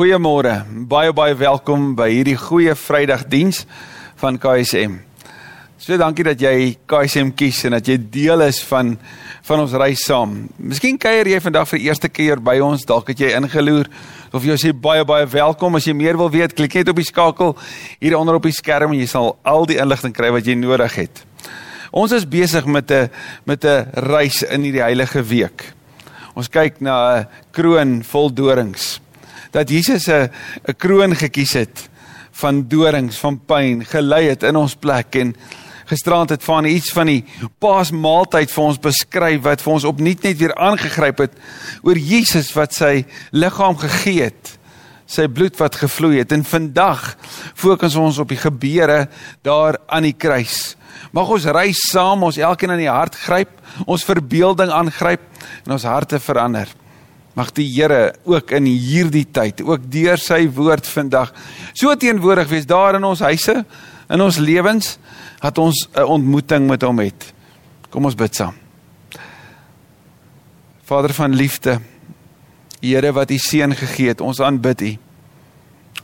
Goeiemôre. Baie baie welkom by hierdie goeie Vrydagdiens van KSM. So dankie dat jy KSM kies en dat jy deel is van van ons reis saam. Miskien kuier jy vandag vir eerste keer by ons, dalk het jy ingeloer of jy sê baie baie welkom. As jy meer wil weet, klik net op die skakel hier onder op die skerm en jy sal al die inligting kry wat jy nodig het. Ons is besig met 'n met 'n reis in hierdie heilige week. Ons kyk na 'n kroon vol dorings dat Jesus 'n 'n kroon gekies het van dorings, van pyn, gelei het in ons plek en gisterand het van iets van die Paasmaaltyd vir ons beskryf wat vir ons opnuut net weer aangegryp het oor Jesus wat sy liggaam gegee het, sy bloed wat gevloei het en vandag fokus ons op die gebeure daar aan die kruis. Mag ons reis saam, ons elkeen aan die hart gryp, ons verbeelding aangryp en ons harte verander. Mag die Here ook in hierdie tyd, ook deur sy woord vandag, so teenwoordig wees daar in ons huise, in ons lewens, dat ons 'n ontmoeting met hom het. Kom ons bid saam. Vader van liefde, Here wat U seun gegee het, ons aanbid U.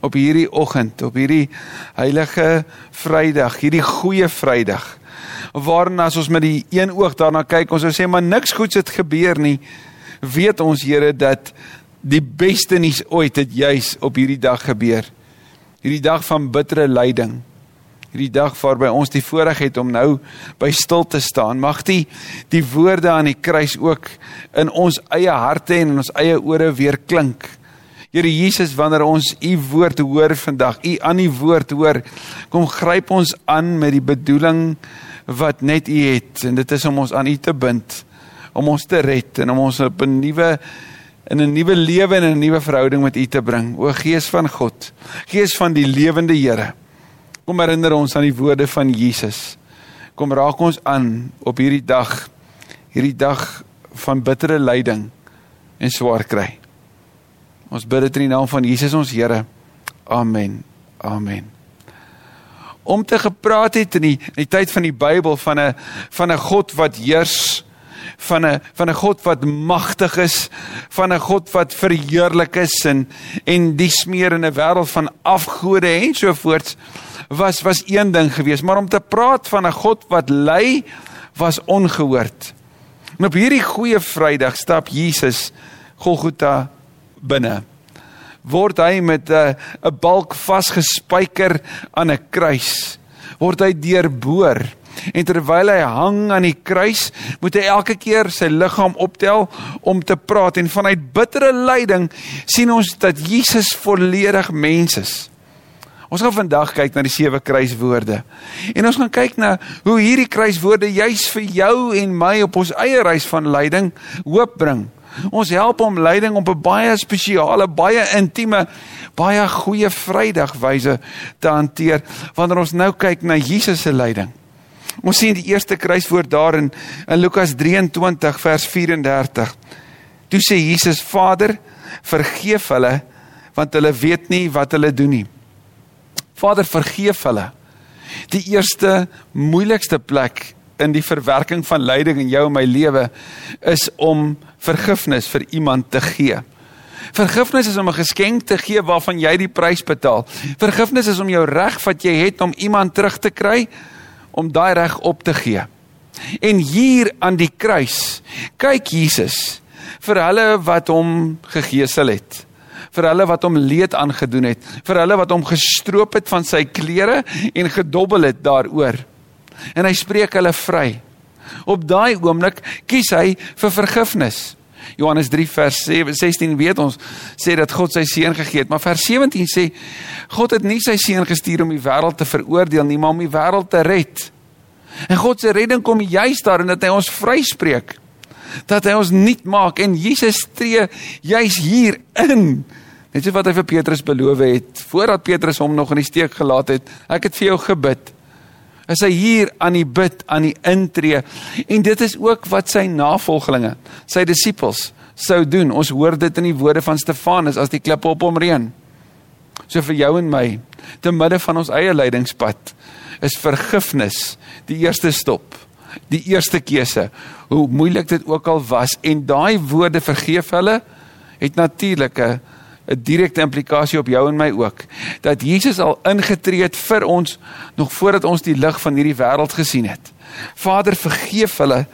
Op hierdie oggend, op hierdie heilige Vrydag, hierdie goeie Vrydag, waarna as ons met die een oog daarna kyk, ons sou sê maar niks goeds het gebeur nie weet ons Here dat die beste nuus ooit het juis op hierdie dag gebeur. Hierdie dag van bittere lyding. Hierdie dag waarby ons die voorreg het om nou by stil te staan. Mag die die woorde aan die kruis ook in ons eie harte en in ons eie ore weer klink. Here Jesus, wanneer ons u woord hoor vandag, u aan die woord hoor, kom gryp ons aan met die bedoeling wat net u het en dit is om ons aan u te bind om ons te red en om ons op 'n nuwe in 'n nuwe lewe en 'n nuwe verhouding met U te bring. O Gees van God, Gees van die lewende Here. Kom herinner ons aan die woorde van Jesus. Kom raak ons aan op hierdie dag, hierdie dag van bittere lyding en swaar kry. Ons bid dit in die naam van Jesus ons Here. Amen. Amen. Om te gepraat het in die, in die tyd van die Bybel van 'n van 'n God wat heers van 'n van 'n God wat magtig is, van 'n God wat verheerlik is en en die smeer in 'n wêreld van afgode en so voorts was was een ding geweest, maar om te praat van 'n God wat lei was ongehoord. En op hierdie goeie Vrydag stap Jesus Golgotha binne. Word hy met 'n 'n balk vasgespijker aan 'n kruis. Word hy deurboor En terwyl hy hang aan die kruis, moet hy elke keer sy liggaam optel om te praat en vanuit bittere lyding sien ons dat Jesus volledig mens is. Ons gaan vandag kyk na die sewe kruiswoorde. En ons gaan kyk na hoe hierdie kruiswoorde juis vir jou en my op ons eie reis van lyding hoop bring. Ons help om lyding op 'n baie spesiale, baie intieme, baie goeie Vrydagwyse te hanteer wanneer ons nou kyk na Jesus se lyding. Ons sien die eerste kruiswoord daar in, in Lukas 23 vers 34. Toe sê Jesus: "Vader, vergeef hulle want hulle weet nie wat hulle doen nie." Vader, vergeef hulle. Die eerste moeilikste plek in die verwerking van lyding in jou en my lewe is om vergifnis vir iemand te gee. Vergifnis is om 'n geskenk te gee waarvan jy die prys betaal. Vergifnis is om jou reg wat jy het om iemand terug te kry om daai reg op te gee. En hier aan die kruis kyk Jesus vir hulle wat hom gegeesel het vir hulle wat hom leed aangedoen het vir hulle wat hom gestroop het van sy klere en gedobbel het daaroor. En hy spreek hulle vry. Op daai oomblik kies hy vir vergifnis Johannes 3 vers 16 weet ons sê dat God sy seun gegee het, maar vers 17 sê God het nie sy seun gestuur om die wêreld te veroordeel nie, maar om die wêreld te red. En God se redding kom juis daarin dat hy ons vryspreek. Dat hy ons nuut maak en Jesus tree juis hier in. Net so wat hy vir Petrus beloof het voordat Petrus hom nog in die steek gelaat het. Ek het vir jou gebid is hy hier aan die bid, aan die intree. En dit is ook wat sy navolgelinge, sy disippels sou doen. Ons hoor dit in die woorde van Stefanus as die klippe op hom reën. So vir jou en my, te midde van ons eie lydingspad, is vergifnis die eerste stop. Die eerste keuse, hoe moeilik dit ook al was en daai woorde vergeef hulle het natuurlike 'n direkte implikasie op jou en my ook. Dat Jesus al ingetree het vir ons nog voordat ons die lig van hierdie wêreld gesien het. Vader, vergeef hulle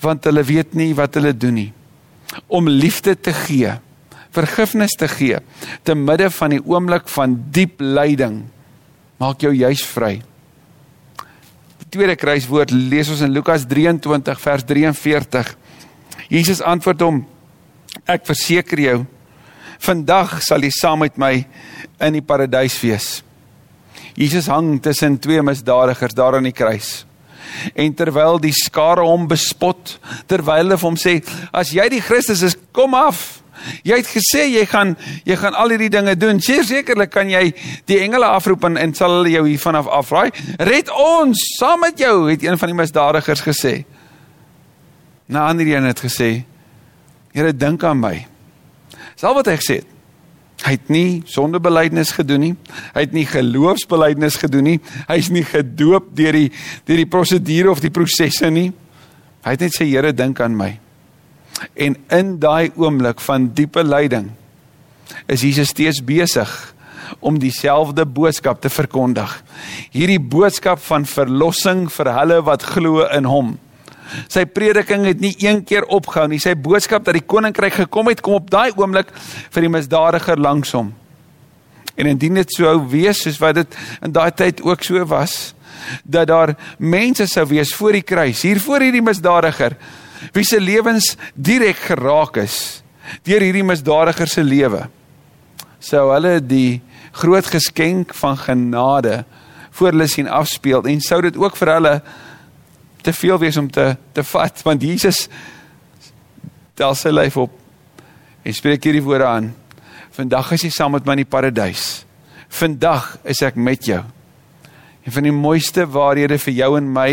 want hulle weet nie wat hulle doen nie. Om liefde te gee, vergifnis te gee te midde van die oomblik van diep lyding maak jou juis vry. Die tweede kruiswoord lees ons in Lukas 23 vers 43. Jesus antwoord hom: Ek verseker jou, vandag sal jy saam met my in die paradys wees. Jesus hang tussen twee misdadigers daar aan die kruis. En terwyl die skare hom bespot, terwyl hulle hom sê: "As jy die Christus is, kom af." Jy het gesê jy gaan jy gaan al hierdie dinge doen. Sekerlik kan jy die engele afroep en, en sal hulle jou hiervan af afraai. Red ons saam met jou, het een van die misdadigers gesê. Na ander een het gesê: "Here, dink aan my." Sal wat hy gesê het. Hy het nie sondebelydenis gedoen nie. Hy het nie geloofsbelydenis gedoen nie. Hy's nie gedoop deur die deur die prosedure of die prosesse nie. Hy het net sê Here, dink aan my. En in daai oomblik van diepe lyding is Jesus steeds besig om dieselfde boodskap te verkondig. Hierdie boodskap van verlossing vir hulle wat glo in hom. Sy prediking het nie een keer opgehou nie. Sy boodskap dat die koninkryk gekom het, kom op daai oomblik vir die misdadiger langs hom. En indien dit sou wees soos wat dit in daai tyd ook so was, dat daar mense sou wees voor die kruis, hier voor hierdie misdadiger wie se lewens direk geraak is deur hierdie misdadiger se lewe sou hulle die groot geskenk van genade voor hulle sien afspeel en sou dit ook vir hulle te veel wees om te te vat want Jesus tel sy lyf op en spreek hierdie woorde aan vandag is jy saam met my in die paradys vandag is ek met jou En van die mooiste waarhede vir jou en my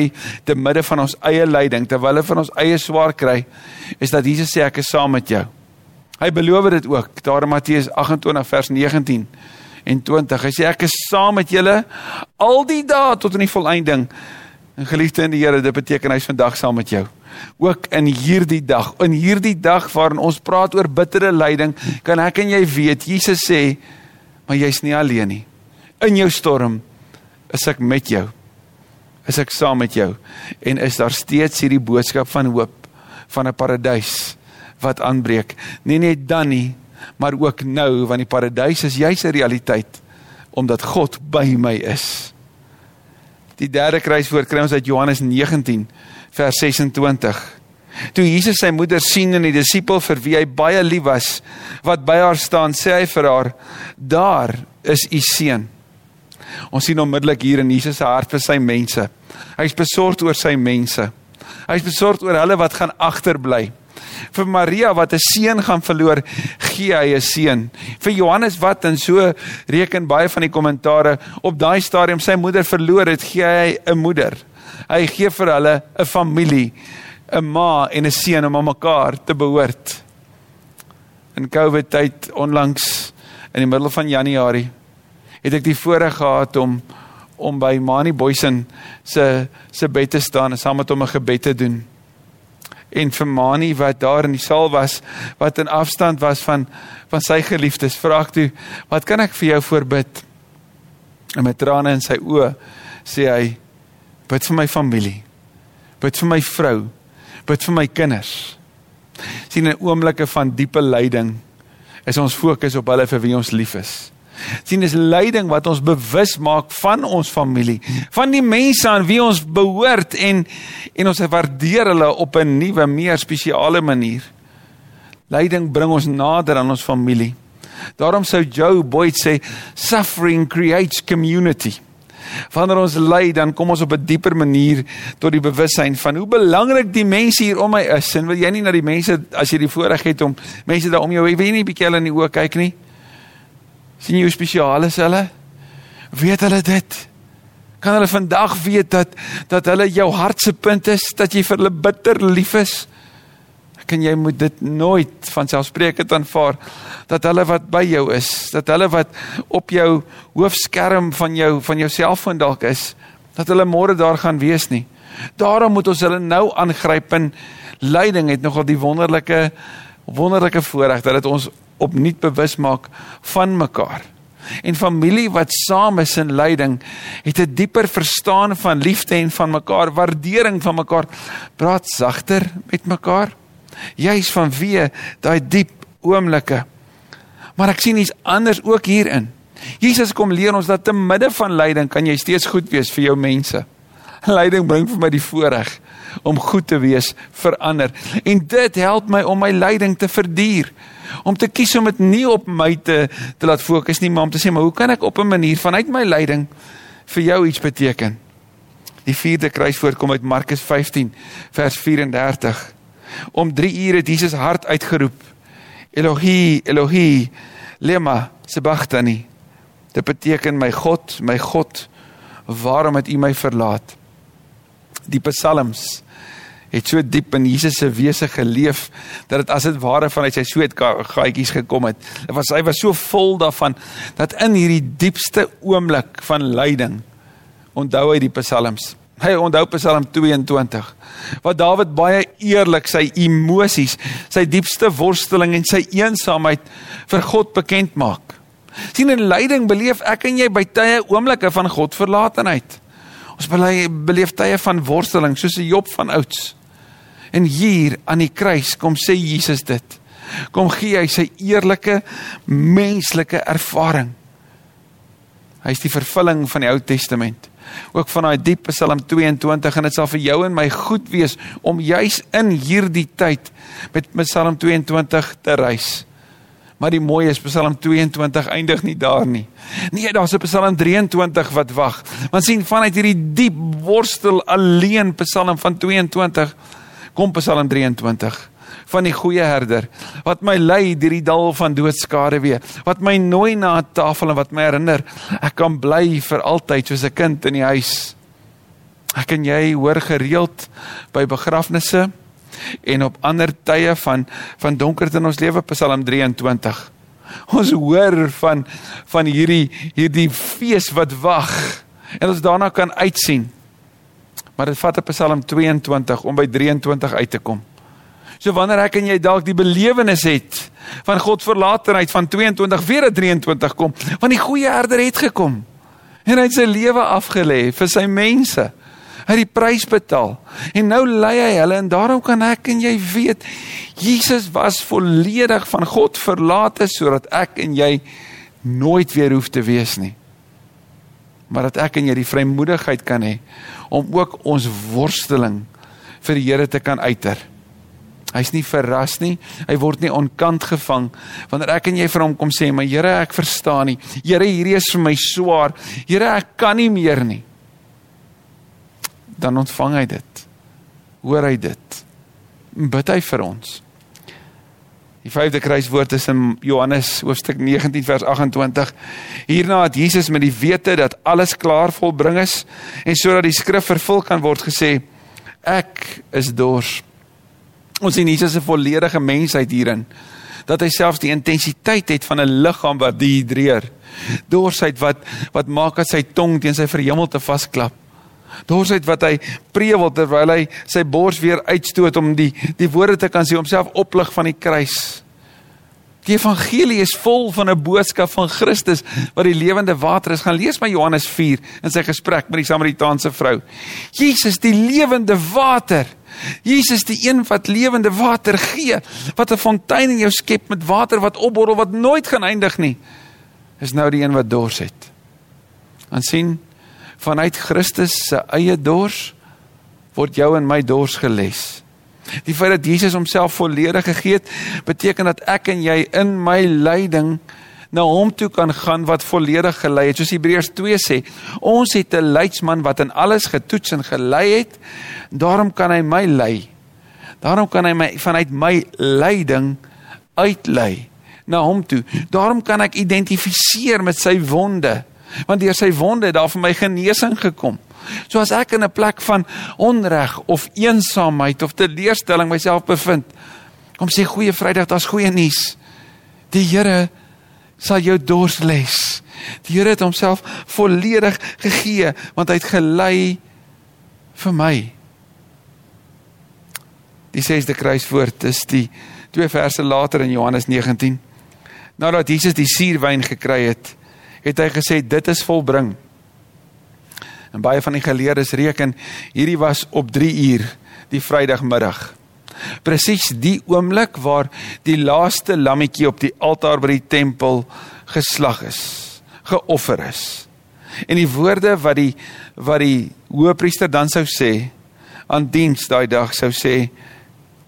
te midde van ons eie lyding, terwyl hulle van ons eie swaar kry, is dat Jesus sê ek is saam met jou. Hy beloof dit ook daar in Matteus 28 vers 19 en 20. Hy sê ek is saam met julle al die dae tot in die volëinding. En geliefde in die Here, dit beteken hy's vandag saam met jou. Ook in hierdie dag, in hierdie dag waarin ons praat oor bittere lyding, kan ek en jy weet Jesus sê, maar jy's nie alleen nie. In jou storm is ek met jou. Is ek saam met jou en is daar steeds hierdie boodskap van hoop van 'n paradys wat aanbreek. Nie net dan nie, maar ook nou want die paradys is juis 'n realiteit omdat God by my is. Die derde kruiswoord kry ons uit Johannes 19 vers 26. Toe Jesus sy moeder sien en die disipel vir wie hy baie lief was wat by haar staan, sê hy vir haar: "Daar is u seun." Ons sien onmiddellik hier in Jesus se hart vir sy mense. Hy's besorgd oor sy mense. Hy's besorgd oor hulle wat gaan agterbly. Vir Maria wat 'n seun gaan verloor, gee hy 'n seun. Vir Johannes wat en so reken baie van die kommentare op daai stadium sy moeder verloor het, gee hy 'n moeder. Hy gee vir hulle 'n familie, 'n ma en 'n seun om aan mekaar te behoort. In COVID tyd onlangs in die middel van Januarie het ek die voorreg gehad om om by Mani Boysen se se bed te staan en saam met hom 'n gebed te doen. En vir Mani wat daar in die saal was, wat in afstand was van van sy geliefdes, vra ek toe, "Wat kan ek vir jou voorbid?" En met trane in sy oë sê hy, "Bid vir my familie. Bid vir my vrou. Bid vir my kinders." Sien in oomblikke van diepe lyding is ons fokus op hulle vir wie ons lief is sien dis lyding wat ons bewus maak van ons familie, van die mense aan wie ons behoort en en ons waardeer hulle op 'n nuwe, meer spesiale manier. Lyding bring ons nader aan ons familie. Daarom sou Joe Boyd sê suffering creates community. Wanneer ons ly, dan kom ons op 'n dieper manier tot die bewussyn van hoe belangrik die mense hier om my is. En wil jy nie na die mense as jy die voorreg het om mense daar om jou, wil jy nie bietjie hulle in die oë kyk nie? Sien jy hoe spesiaal is hulle? Weet hulle dit? Kan hulle vandag weet dat dat hulle jou hart se punt is, dat jy vir hulle bitter lief is? Kan jy moet dit nooit van selfspreekend aanvaar dat hulle wat by jou is, dat hulle wat op jou hoofskerm van jou van jou selfoon dalk is, dat hulle môre daar gaan wees nie. Daarom moet ons hulle nou aangryp en lyding het nogal die wonderlike wonderlike voorreg dat dit ons opnuut bewus maak van mekaar. En familie wat saam is in lyding, het 'n dieper verstaan van liefde en van mekaar, waardering van mekaar, praat sagter met mekaar. Jy's van wie daai diep oomblikke. Maar ek sien iets anders ook hierin. Jesus kom leer ons dat te midde van lyding kan jy steeds goed wees vir jou mense. Lyding bring vir my die voorreg om goed te wees vir ander. En dit help my om my lyding te verduur om te kies om dit nie op my te te laat fokus nie, maar om te sê maar hoe kan ek op 'n manier vanuit my lyding vir jou iets beteken? Die vierde kruiswoord kom uit Markus 15 vers 34. Om 3 ure het Jesus hard uitgeroep: Elohi, Elohi, lema sabachthani. Dit beteken my God, my God, waarom het U my verlaat? Die psalms het so diep in Jesus se wese geleef dat dit as dit ware vanuit sy sweet gaatjies gekom het. Dit was hy was so vol daarvan dat in hierdie diepste oomblik van lyding onthou hy die psalms. Hy onthou Psalm 22 waar Dawid baie eerlik sy emosies, sy diepste worsteling en sy eensaamheid vir God bekend maak. Sien in lyding beleef ek en jy by tye oomblikke van God verlatenheid. Ons beleef tye van worsteling soos 'n Job van ouds. En hier aan die kruis kom sê Jesus dit. Kom gee hy sy eerlike menslike ervaring. Hy is die vervulling van die Ou Testament. Ook van daai diep Psalm 22 en dit sal vir jou en my goed wees om juis in hierdie tyd met Psalm 22 te reis. Maar die mooi is Psalm 22 eindig nie daar nie. Nee, daar's 'n Psalm 23 wat wag. Want sien vanuit hierdie diep worstel alleen Psalm van 22 Kom Psalm 23 van die goeie herder wat my lei deur die dal van doodskade weer wat my nooi na 'n tafel en wat my herinner ek kan bly vir altyd soos 'n kind in die huis. Ek en jy hoor gereeld by begrafnisse en op ander tye van van donkerte in ons lewe Psalm 23 ons hoor van van hierdie hierdie fees wat wag en ons daarna kan uitsien Maar dit vat op Psalm 22 om by 23 uit te kom. So wanneer ek en jy dalk die belewenis het van God verlatenheid van 22 weer 'n 23 kom, want die goeie herder het gekom en hy het sy lewe afgelê vir sy mense. Hy het die prys betaal en nou lei hy hulle en daarom kan ek en jy weet Jesus was volledig van God verlate sodat ek en jy nooit weer hoef te wees nie. Maar dat ek en jy die vrymoedigheid kan hê om ook ons worsteling vir die Here te kan uiter. Hy's nie verras nie. Hy word nie onkant gevang wanneer ek en jy vir hom kom sê, "Maar Here, ek verstaan nie. Here, hierdie is vir my swaar. Here, ek kan nie meer nie." Dan ontvang hy dit. Hoor hy dit. Bid hy vir ons. Die vyfde kruiswoord is in Johannes hoofstuk 19 vers 28. Hierna het Jesus met die wete dat alles klaar volbring is en sodat die skrif vervul kan word gesê: Ek is dors. Ons sien Jesus se volledige mensheid hierin dat hy selfs die intensiteit het van 'n liggaam wat dehydreer. Dorsheid wat wat maak dat sy tong teen sy verhemelte vasklap. Dorsheid wat hy prewel terwyl hy sy bors weer uitstoot om die die woorde te kan sê homself oplig van die kruis. Die evangelie is vol van 'n boodskap van Christus wat die lewende water is. Gaan lees maar Johannes 4 in sy gesprek met die Samaritaanse vrou. Jesus die lewende water. Jesus die een wat lewende water gee, wat 'n fontein in jou skep met water wat opborrel wat nooit gaan eindig nie. Is nou die een wat dors het. En sien vanuit Christus se eie dors word jou en my dors geles. Die feit dat Jesus homself volledig gegee het, beteken dat ek en jy in my lyding na hom toe kan gaan wat volledig gelei het. Soos Hebreërs 2 sê, ons het 'n leidsman wat in alles getoets en gelei het. Daarom kan hy my lei. Daarom kan hy my vanuit my lyding uitlei na hom toe. Daarom kan ek identifiseer met sy wonde want deur sy wonde het daar vir my genesing gekom. So as ek in 'n plek van onreg of eensaamheid of teleurstelling myself bevind, kom sê goeie Vrydag, daar's goeie nuus. Die Here sal jou dors les. Die Here het homself volledig gegee want hy het gelei vir my. Die sesde kruiswoord is die twee verse later in Johannes 19 nadat Jesus die suurwyn gekry het, het hy gesê dit is volbring. En baie van die geleerdes reken hierdie was op 3 uur die Vrydagmiddag. Presies die oomblik waar die laaste lammetjie op die altaar by die tempel geslag is, geoffer is. En die woorde wat die wat die hoëpriester dan sou sê aan diens daai dag sou sê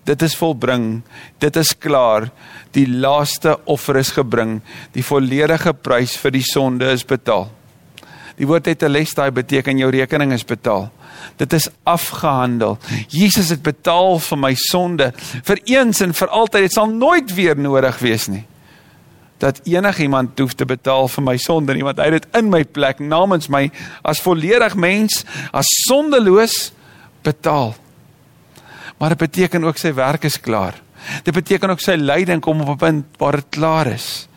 dit is volbring, dit is klaar, die laaste offer is gebring, die volledige prys vir die sonde is betaal. Die woord het 'n les daai beteken jou rekening is betaal. Dit is afgehandel. Jesus het betaal vir my sonde vir eens en vir altyd. Dit sal nooit weer nodig wees nie dat enigiemand hoef te betaal vir my sonde nie, want hy het dit in my plek namens my as volledig mens, as sondeloos betaal. Maar dit beteken ook sy werk is klaar. Dit beteken ook sy lyding kom op 'n punt waar dit klaar is.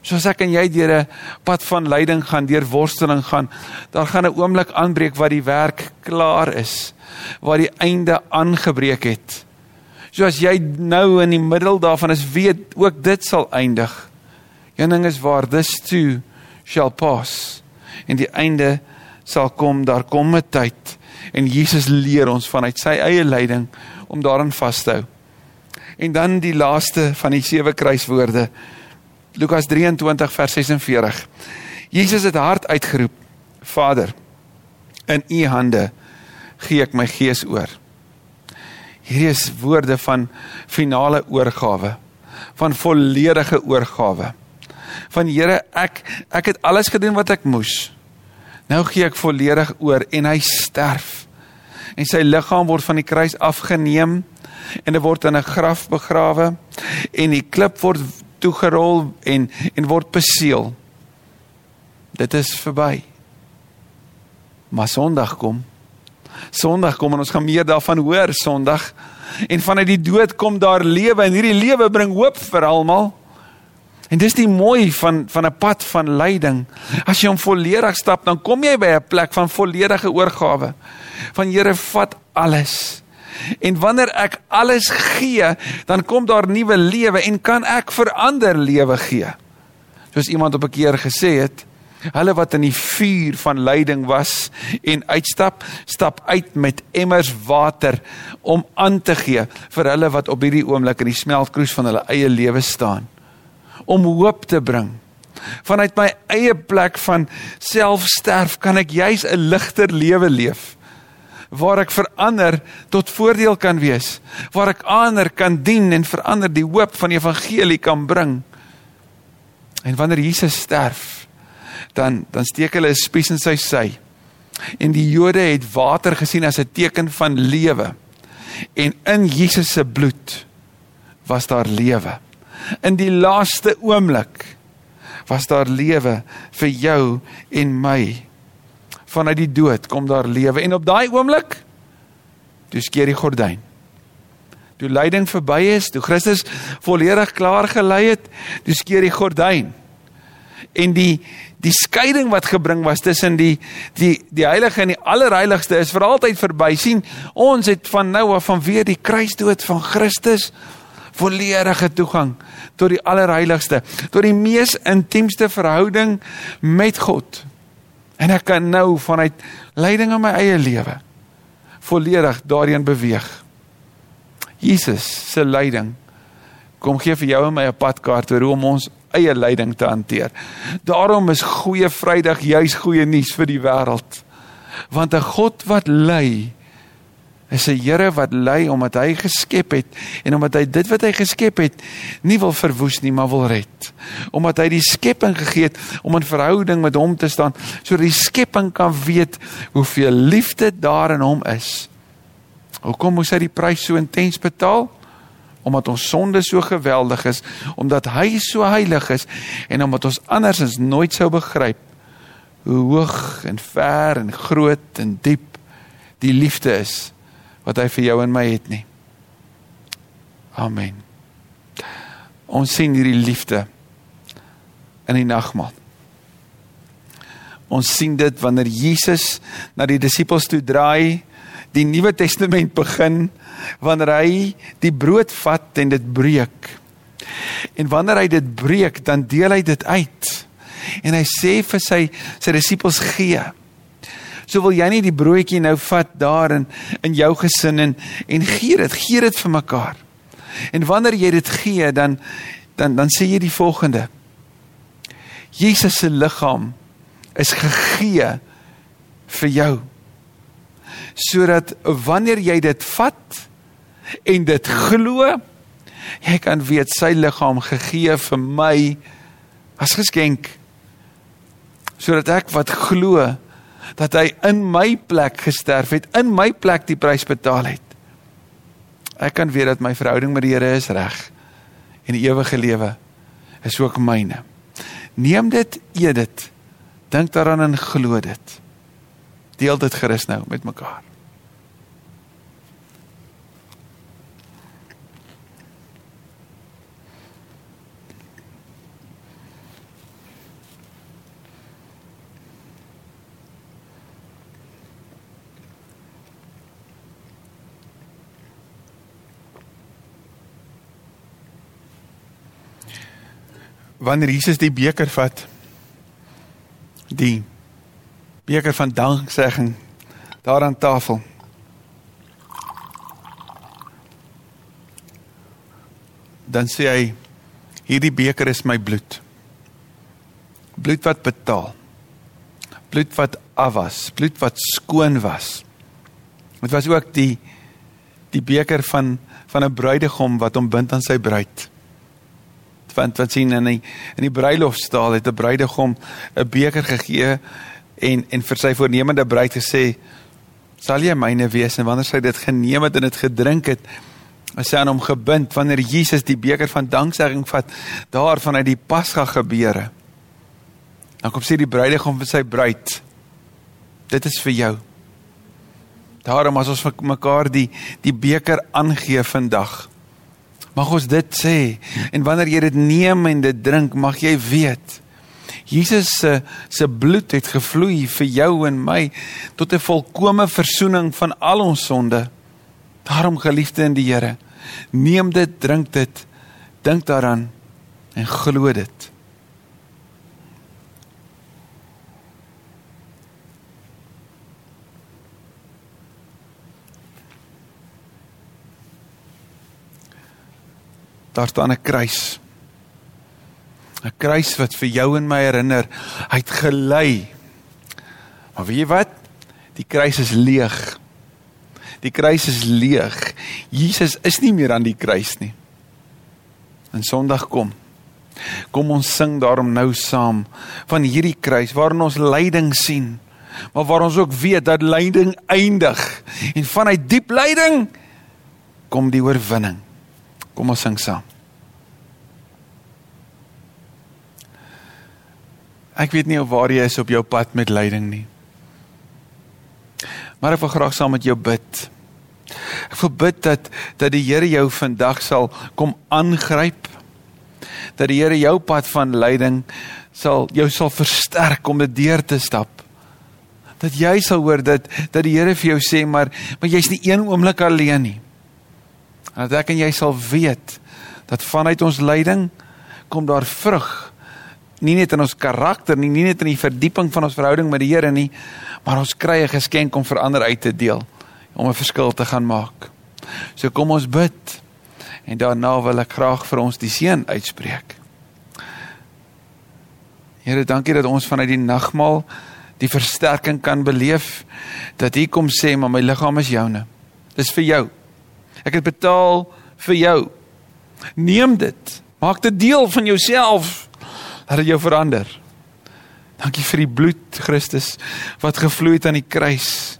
Soos ek en jy deur 'n pad van lyding gaan, deur worsteling gaan, daar gaan 'n oomblik aanbreek waar die werk klaar is, waar die einde aangebreek het. Soos jy nou in die middel daarvan is, weet ook dit sal eindig. Een ding is waar this too shall pass. En die einde sal kom, daar kom 'n tyd en Jesus leer ons vanuit sy eie lyding om daarin vas te hou. En dan die laaste van die sewe kruiswoorde Lukas 23 vers 46. Jesus het hard uitgeroep: Vader, in U hande gee ek my gees oor. Hierdie is woorde van finale oorgawe, van volledige oorgawe. Van Here, ek ek het alles gedoen wat ek moes. Nou gee ek volledig oor en hy sterf. En sy liggaam word van die kruis afgeneem en dit word in 'n graf begrawe en die klip word toegerol en en word beseël. Dit is verby. Maar Sondag kom. Sondag kom en ons gaan meer daarvan hoor Sondag. En vanuit die dood kom daar lewe en hierdie lewe bring hoop vir almal. En dis die mooi van van 'n pad van lyding. As jy hom volledig stap, dan kom jy by 'n plek van volledige oorgawe. Van Here vat alles. En wanneer ek alles gee, dan kom daar nuwe lewe en kan ek verander lewe gee. Soos iemand op 'n keer gesê het, hulle wat in die vuur van lyding was en uitstap, stap uit met emmers water om aan te gee vir hulle wat op hierdie oomblik in die smeltkroes van hulle eie lewe staan. Om hoop te bring. Vanuit my eie plek van selfsterf kan ek juis 'n ligter lewe leef waar ek verander tot voordeel kan wees, waar ek ander kan dien en verander die hoop van die evangelie kan bring. En wanneer Jesus sterf, dan dan steek hulle 'n spies in sy sy. En die Jode het water gesien as 'n teken van lewe. En in Jesus se bloed was daar lewe. In die laaste oomblik was daar lewe vir jou en my vanuit die dood kom daar lewe en op daai oomblik toe skeer die gordyn. Toe lyding verby is, toe Christus volledig klaar gelei het, toe skeer die gordyn. En die die skeiding wat gebring was tussen die die die heilige en die allerheiligste is vir altyd verby. sien, ons het van nou af van weer die kruisdood van Christus volledige toegang tot die allerheiligste, tot die mees intiemste verhouding met God. En ek kan nou vanuit leiding in my eie lewe volledig daarin beweeg. Jesus se leiding kom gee vir jou en my 'n padkaart oor hoe om ons eie leiding te hanteer. Daarom is goeie Vrydag juis goeie nuus vir die wêreld. Want 'n God wat lei is 'n Here wat lei omdat hy geskep het en omdat hy dit wat hy geskep het nie wil verwoes nie, maar wil red. Omdat hy die skepping gegee het om in verhouding met hom te staan sodat die skepping kan weet hoeveel liefde daar in hom is. Hoekom moes hy die prys so intens betaal? Omdat ons sonde so geweldig is, omdat hy so heilig is en omdat ons andersins nooit sou begryp hoe hoog en ver en groot en diep die liefde is wat hy vir jou en my het nie. Amen. Ons sien hierdie liefde in die nagmaal. Ons sien dit wanneer Jesus na die disippels toe draai, die Nuwe Testament begin, wanneer hy die brood vat en dit breek En wanneer hy dit breek, dan deel hy dit uit. En hy sê vir sy sy disippels gee. So wil jy nie die broodjie nou vat daar in in jou gesin en en gee dit, gee dit vir mekaar. En wanneer jy dit gee, dan dan dan sê jy die volgende. Jesus se liggaam is gegee vir jou. Sodat wanneer jy dit vat en dit glo, jy kan weet sy liggaam gegee vir my as geskenk sodat ek wat glo dat hy in my plek gesterf het, in my plek die prys betaal het. Ek kan weet dat my verhouding met die Here is reg en die ewige lewe is ook myne. Neem dit, eet dit. Dink daaraan en glo dit. Deel dit gerus nou met mekaar. Wanneer Jesus die beker vat die beker van danksegging daar aan tafel dan sê hy hierdie beker is my bloed. Bloed wat betaal. Bloed wat afwas bloed wat skoon was. Dit was ook die die beker van van 'n bruidegom wat hom bind aan sy bruid want wat sien in die in die bruilofstaal het 'n bruidegom 'n beker gegee en en vir sy voornemende bruid gesê sal jy myne wees? En wanneer sy dit geneem het en dit gedrink het as sy aan hom gebind. Wanneer Jesus die beker van danksegging vat daar vanuit die Pasga gebeure dan kom sê die bruidegom vir sy bruid dit is vir jou. Daarom as ons vir mekaar die die beker aangee vandag Mag ons dit sê en wanneer jy dit neem en dit drink, mag jy weet Jesus se se bloed het gevloei vir jou en my tot 'n volkomme verzoening van al ons sonde. Daarom geliefde in die Here, neem dit, drink dit, dink daaraan en glo dit. Daar staan 'n kruis. 'n Kruis wat vir jou en my herinner, hy het gelei. Maar weet jy wat? Die kruis is leeg. Die kruis is leeg. Jesus is nie meer aan die kruis nie. En Sondag kom. Kom ons sing daarom nou saam van hierdie kruis waarin ons lyding sien, maar waar ons ook weet dat lyding eindig en vanuit diep lyding kom die oorwinning. Kom ons sing saam. Ek weet nie of waar jy is op jou pad met lyding nie. Maar ek wil graag saam met jou bid. Ek wil bid dat dat die Here jou vandag sal kom aangryp. Dat die Here jou pad van lyding sal jou sal versterk om dit deur te stap. Dat jy sal hoor dat dat die Here vir jou sê maar maar jy's nie een oomblik alleen nie. En dat ek en jy sal weet dat vanuit ons lyding kom daar vrug. Nie net in ons karakter nie, nie net in die verdieping van ons verhouding met die Here nie, maar ons kry 'n geskenk om vir ander uit te deel, om 'n verskil te gaan maak. So kom ons bid. En daarna wil ek graag vir ons die seën uitspreek. Here, dankie dat ons vanuit die nagmaal die versterking kan beleef dat U kom sê maar my liggaam is joune. Dis vir jou. Ek het betaal vir jou. Neem dit. Maak dit deel van jouself. Laat dit jou verander. Dankie vir die bloed Christus wat gevloei het aan die kruis.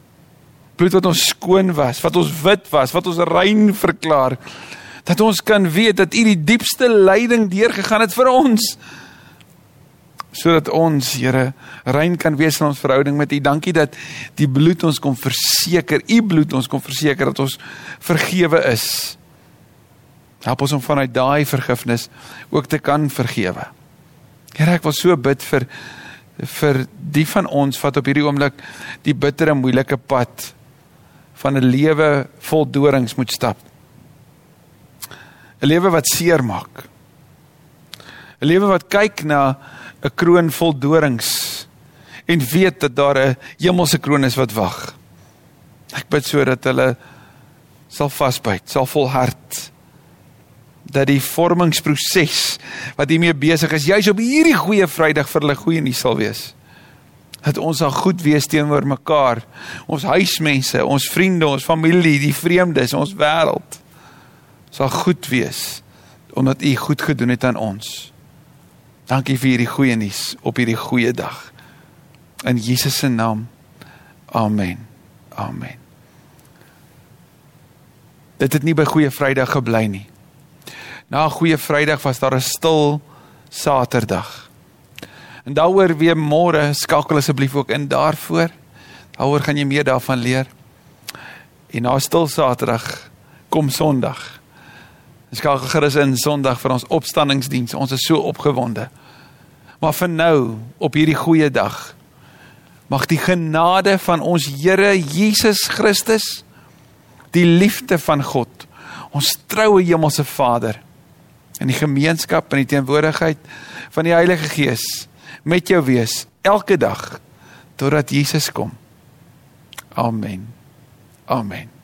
Bloed wat ons skoon was, wat ons wit was, wat ons rein verklaar. Dat ons kan weet dat U die diepste lyding deurgegaan het vir ons sodat ons Here rein kan wees in ons verhouding met U. Dankie dat die bloed ons kom verseker, U bloed ons kom verseker dat ons vergewe is. Help ons om vanuit daai vergifnis ook te kan vergewe. Here, ek wil so bid vir vir die van ons wat op hierdie oomblik die bittere moeilike pad van 'n lewe vol dorings moet stap. 'n Lewe wat seer maak. 'n lewe wat kyk na 'n kroon vol dorings en weet dat daar 'n hemelse kroon is wat wag. Ek bid sodat hulle sal vasbyt, sal volhard dat die vormingsproses wat hiermee besig is, juis op hierdie goeie Vrydag vir hulle goeie nuus sal wees. Dat ons sal goed wees teenoor mekaar, ons huismense, ons vriende, ons familie, die vreemdes, ons wêreld sal goed wees omdat U goed gedoen het aan ons. Dankie vir hierdie goeie nuus op hierdie goeie dag. In Jesus se naam. Amen. Amen. Dit het nie by goeie Vrydag gebly nie. Na goeie Vrydag was daar 'n stil Saterdag. En daaroor weer môre skakel asseblief ook in daarvoor. Daaroor gaan jy meer daarvan leer. En na stil Saterdag kom Sondag. Ons skakel gerus in Sondag vir ons opstanningsdiens. Ons is so opgewonde. Maar vir nou op hierdie goeie dag mag die genade van ons Here Jesus Christus die liefde van God ons troue hemelse Vader in die gemeenskap en die teenwoordigheid van die Heilige Gees met jou wees elke dag totdat Jesus kom. Amen. Amen.